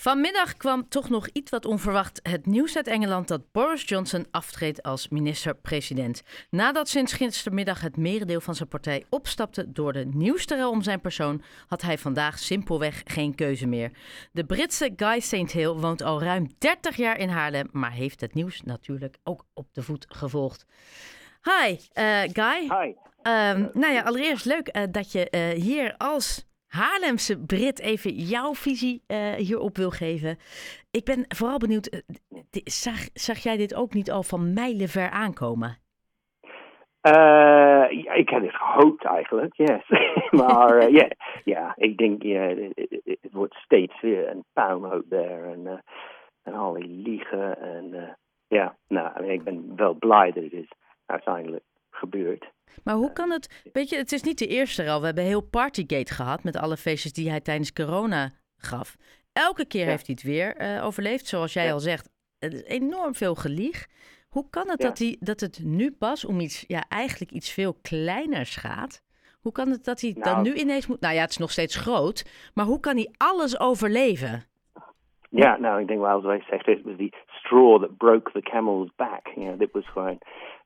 Vanmiddag kwam toch nog iets wat onverwacht het nieuws uit Engeland dat Boris Johnson aftreedt als minister-president. Nadat sinds gistermiddag het merendeel van zijn partij opstapte door de nieuwste om zijn persoon, had hij vandaag simpelweg geen keuze meer. De Britse Guy St. Hill woont al ruim 30 jaar in Haarlem, maar heeft het nieuws natuurlijk ook op de voet gevolgd. Hi, uh, Guy. Hi. Um, nou ja, allereerst leuk uh, dat je uh, hier als Haarlemse Brit even jouw visie uh, hierop wil geven. Ik ben vooral benieuwd, uh, zag, zag jij dit ook niet al van mijlenver aankomen? Uh, ja, ik had het gehoopt eigenlijk, yes. maar ja, ja, ik denk ja, het wordt steeds weer een puinhoop daar en, en al die liegen. En ja, nou, ik ben wel blij dat het is uiteindelijk gebeurd. Maar hoe kan het, weet je, het is niet de eerste al. We hebben heel Partygate gehad met alle feestjes die hij tijdens corona gaf. Elke keer ja. heeft hij het weer uh, overleefd, zoals jij ja. al zegt. Het is enorm veel gelieg. Hoe kan het ja. dat, hij, dat het nu pas om iets, ja, eigenlijk iets veel kleiners gaat? Hoe kan het dat hij nou, dan nu ineens moet... Nou ja, het is nog steeds groot, maar hoe kan hij alles overleven? Ja, nou, ik denk wel, zoals hij zegt, het was die straw that broke the camel's back. You know, dit was gewoon...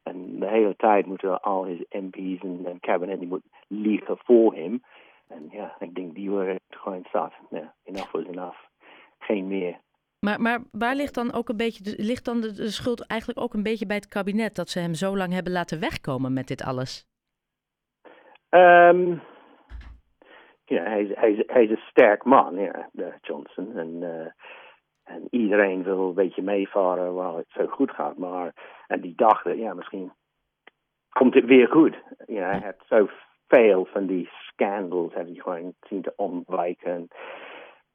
En de hele tijd moeten al his MP's en, en cabinet die moet liegen voor hem. En ja, ik denk die waren gewoon zat. Ja, enough was enough. Geen meer. Maar, maar waar ligt dan ook een beetje de, ligt dan de, de schuld eigenlijk ook een beetje bij het kabinet dat ze hem zo lang hebben laten wegkomen met dit alles? Um, ja, hij, hij, hij is een sterk man, ja, Johnson. En uh, en iedereen wil een beetje meevaren waar het zo goed gaat. Maar, en die dachten, ja, misschien komt het weer goed. Ja, hij heeft zoveel van die scandals heb hij gewoon zien te ontwijken. En,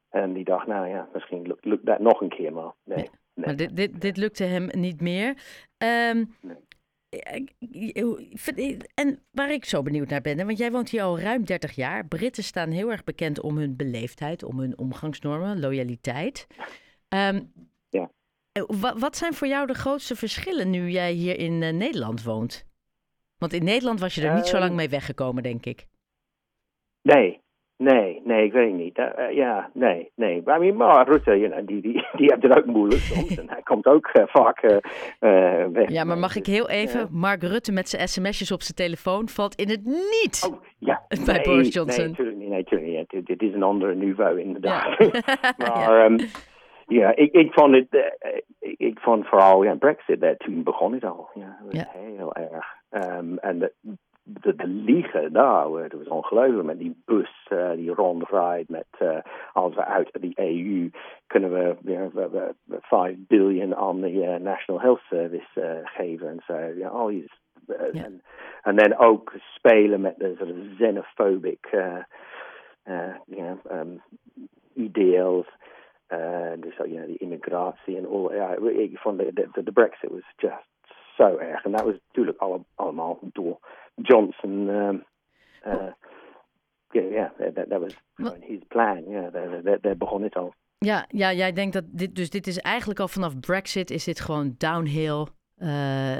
en die dacht, nou ja, misschien lukt, lukt dat nog een keer, maar nee. nee. nee. Maar dit, dit, dit lukte hem niet meer. Um, nee. En waar ik zo benieuwd naar ben, want jij woont hier al ruim 30 jaar. Britten staan heel erg bekend om hun beleefdheid, om hun omgangsnormen, loyaliteit. Um, ja. Wat, wat zijn voor jou de grootste verschillen nu jij hier in uh, Nederland woont? Want in Nederland was je er niet zo lang mee weggekomen, denk ik. Nee, nee, nee, ik weet niet. Uh, ja, nee, nee. Maar, I mean, maar Rutte, you know, die, die, die heeft het ook moeilijk soms. en hij komt ook vaak weg. Ja, maar mag ik heel even? Mark Rutte met zijn sms'jes op zijn telefoon valt in het niet oh, ja. bij nee, Boris Johnson. Nee, natuurlijk niet. Nee, natuurlijk niet. Dit is een ander niveau, inderdaad. Ja. maar... Um, ja, ik, ik vond het, uh, ik, vond vooral ja, Brexit, daar toen begon het al. Ja, dat was ja. heel erg. Um, en de, de, de liegen daar, dat was ongelooflijk met die bus uh, die rondrijdt met uh, als we uit die EU kunnen we weer we, we, we 5 biljoen aan de uh, National Health Service uh, geven en zo. Ja, al die Ja. en, en dan ook spelen met de soort of xenophobic uh, uh, you know, um, ideals. Uh, dus ja, die immigratie en al. Ja, ik vond de, de, de Brexit was just zo erg. En dat was natuurlijk alle, allemaal door Johnson. Um, uh, ja, yeah, dat yeah, was his plan. Ja, yeah, daar, begon het al. Ja, ja, jij denkt dat dit, dus dit is eigenlijk al vanaf Brexit is dit gewoon downhill. Uh,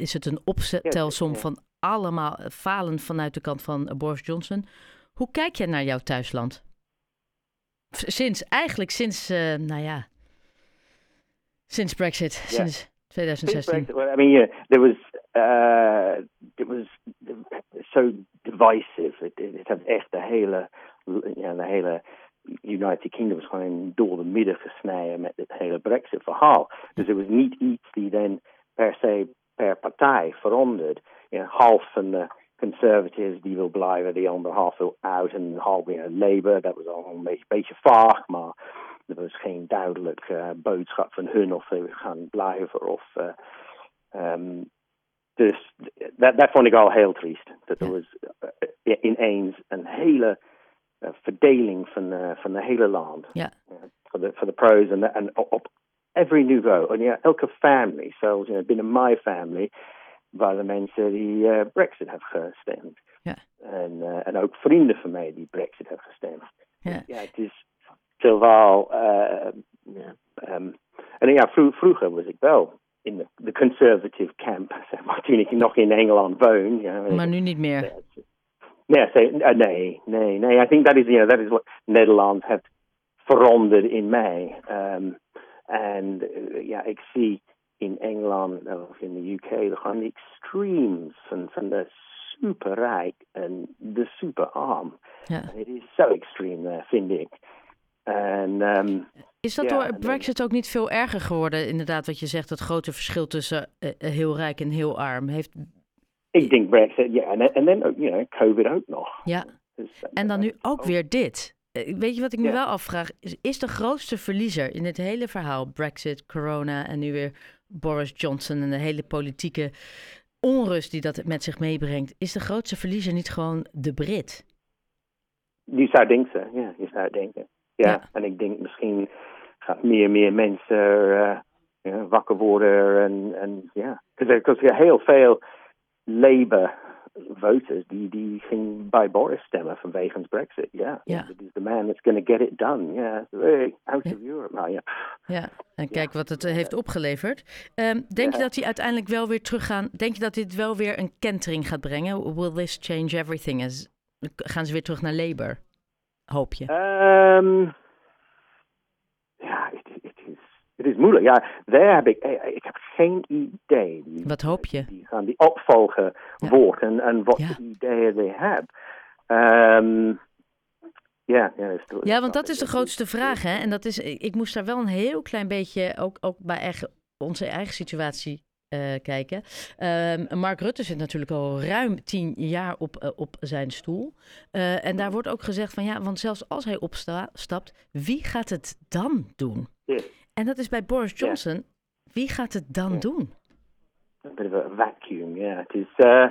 is het een optelsom van allemaal falen vanuit de kant van Boris Johnson. Hoe kijk jij naar jouw thuisland? Sinds, eigenlijk sinds, uh, nou ja, sinds Brexit, yeah. sinds 2016. Since Brexit, well, I mean, yeah, there was, uh, it was so divisive. Het, het heeft echt de hele, ja, de hele United Kingdom was gewoon door de midden gesneden met het hele Brexit-verhaal. Dus er was niet iets die dan per se per partij veranderd. You know, half van de conservatives die wil blijven, die andere half wil uit en half weer Labour. Dat was al een beetje, beetje vaag, maar er was geen duidelijk uh, boodschap van hun of ze gaan blijven of. Uh, um, dus dat, dat vond ik al heel triest. Dat er was uh, ineens een hele uh, verdeling van, uh, van de hele land. Ja. Voor de, voor de pros en, op every niveau. En ja, elke family, zelfs you know, binnen my family, waren mensen die uh, Brexit hebben gestemd. Ja. En, uh, en ook vrienden van mij die Brexit hebben gestemd. Ja, ja het is terwijl. Uh, ja, um, en ja, vro vroeger was ik wel in de, de conservative camp, zeg maar, toen ik nog in Engeland woon. Ja, maar nu niet meer. Nee, uh, nee, nee, nee. I think that is, you know, that is what Nederland heeft veranderd in mei. Um, en uh, ja, ik zie in Engeland of in de UK gewoon de extremes van, van de superrijk en de superarm. Ja. Het is zo extreem daar, vind ik. En, um, is dat door Brexit ook niet veel erger geworden, inderdaad, wat je zegt, dat grote verschil tussen uh, heel rijk en heel arm? Heeft... Ik denk Brexit, ja, en dan you know, COVID ook nog. Ja, dus, en dan nu ook weer dit. Weet je wat ik me wel afvraag? Is, is de grootste verliezer in het hele verhaal, Brexit, corona en nu weer Boris Johnson en de hele politieke onrust die dat met zich meebrengt, is de grootste verliezer niet gewoon de Brit? Je zou denken, ja, je zou denken. Ja, en ik denk misschien gaat meer en meer mensen uh, wakker worden en, en ja. Er heel veel Labour voters die, die ging bij Boris stemmen vanwege Brexit. Ja, yeah. yeah. is the man that's going to get it done. Ja, yeah. out of Europe. Nou, ja. ja, en kijk wat het uh, heeft opgeleverd. Um, denk je dat hij uiteindelijk wel weer teruggaan? Denk je dat dit wel weer een kentering gaat brengen? Will this change everything? As, gaan ze weer terug naar Labour? Hoop je? Um, ja, het moeilijk. Ja, daar heb ik, eh, ik heb geen idee. Wat hoop je? Die gaan die opvolger ja. wordt en, en wat ja. ideeën ze hebben. Um, ja, ja, is ja, want dat is de grootste vraag. Hè? En dat is, ik moest daar wel een heel klein beetje, ook, ook bij eigen, onze eigen situatie uh, kijken. Uh, Mark Rutte zit natuurlijk al ruim tien jaar op, uh, op zijn stoel. En daar wordt ook gezegd van ja, want zelfs als hij opstapt, wie gaat het dan doen? Yeah. En dat is bij Boris Johnson. Wie gaat het dan doen? Bit of a vacuum, ja. Yeah. Het is. Uh,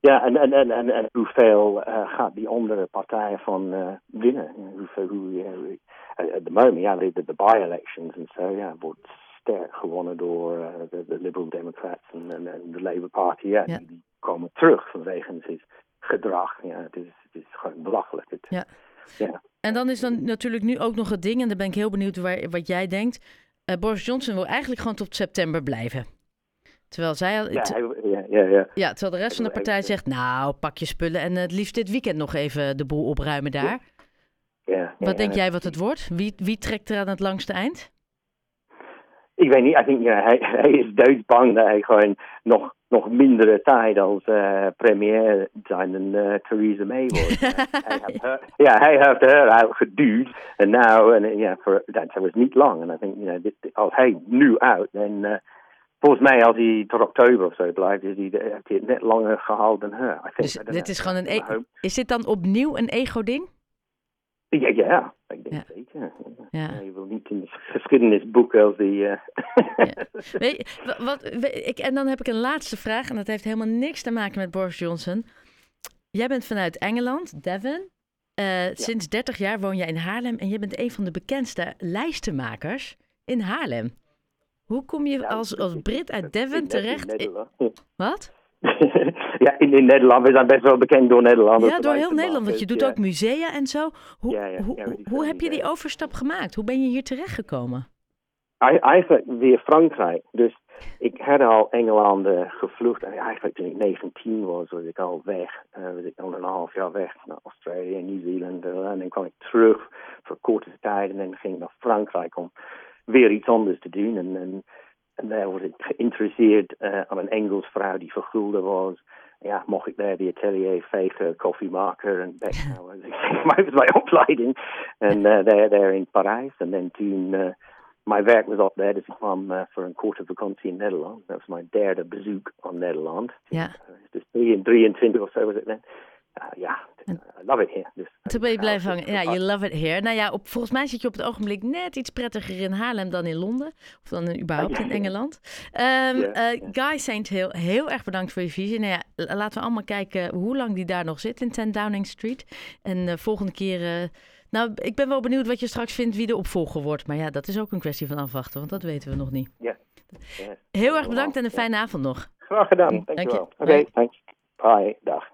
ja, en, en, en, en, en hoeveel uh, gaat die andere partijen van uh, winnen? Hoeveel, hoe, at the moment, ja, de, de by-elections en zo, ja, wordt sterk gewonnen door de, de Liberal Democrats en, en, en de Labour Party. Ja. Die, die, komen terug vanwege het gedrag. Ja, het is, het is gewoon belachelijk. Het, ja. Ja. En dan is dan natuurlijk nu ook nog het ding, en daar ben ik heel benieuwd waar, wat jij denkt. Uh, Boris Johnson wil eigenlijk gewoon tot september blijven. Terwijl zij al, ja, ja, ja, ja. ja, terwijl de rest van de partij zegt, nou, pak je spullen en het liefst dit weekend nog even de boel opruimen daar. Ja, wat denk jij wat het wordt? Wie, wie trekt er aan het langste eind? Ik weet niet, ik denk, ja, hij, hij is doodsbang dat hij gewoon nog nog mindere tijd als uh, premier zijn dan uh, Theresa May wordt. ja, hij heeft haar uitgeduwd en nou, en ja, voor, dat was niet lang. En ik denk, you know, dit, als hij nu uit, dan uh, volgens mij als hij tot oktober of zo blijft, is hij, heeft hij het net langer gehaald dan haar. Dus dit is gewoon een, e is dit dan opnieuw een ego-ding? Ja, ja, ik denk ja. zeker. Ja. je wil niet in de geschiedenisboeken als die... Uh... Ja. Weet, wat, ik, en dan heb ik een laatste vraag en dat heeft helemaal niks te maken met Boris Johnson. Jij bent vanuit Engeland, Devon. Uh, ja. Sinds 30 jaar woon jij in Haarlem en je bent een van de bekendste lijstenmakers in Haarlem. Hoe kom je als, als Brit uit Devon terecht? In, wat? ja, in, in Nederland. We zijn best wel bekend door Nederland. Ja, door heel Nederland. Want je doet ook musea en zo. Hoe, ja, ja, hoe, hoe heb je die overstap gemaakt? Hoe ben je hier terechtgekomen? Eigenlijk weer Frankrijk. Dus ik had al Engeland uh, gevlucht. En eigenlijk toen ik 19 was, was ik al weg. Uh, was ik al een half jaar weg naar Australië en Nieuw-Zeeland. Uh, en dan kwam ik terug voor korte tijd. En dan ging ik naar Frankrijk om weer iets anders te doen. En, en en daar was ik geïnteresseerd uh, aan een Engels vrouw die vergulden was. Ja, mocht ik daar die atelier vegen, koffiemaker en bekhouden. maar het was mijn opleiding. En uh, daar, daar in Parijs. En dan toen, uh, mijn werk was op daar, dus ik kwam uh, voor een korte vakantie in Nederland. Dat was mijn derde bezoek aan Nederland. Ja. Dus 23 of zo was het dan. Uh, ja, I love it here. Dus, Toen ben je blijven hangen. Ja, you love it here. Nou ja, op, volgens mij zit je op het ogenblik net iets prettiger in Haarlem dan in Londen. Of dan überhaupt in Engeland. Um, uh, Guy Saint Hill, heel erg bedankt voor je visie. Nou ja, laten we allemaal kijken hoe lang die daar nog zit in 10 Downing Street. En de volgende keer... Uh, nou, ik ben wel benieuwd wat je straks vindt wie de opvolger wordt. Maar ja, dat is ook een kwestie van afwachten, want dat weten we nog niet. Ja. Heel erg bedankt en een fijne avond nog. Graag gedaan. Dankjewel. Oké, okay, thanks. Bye. Dag.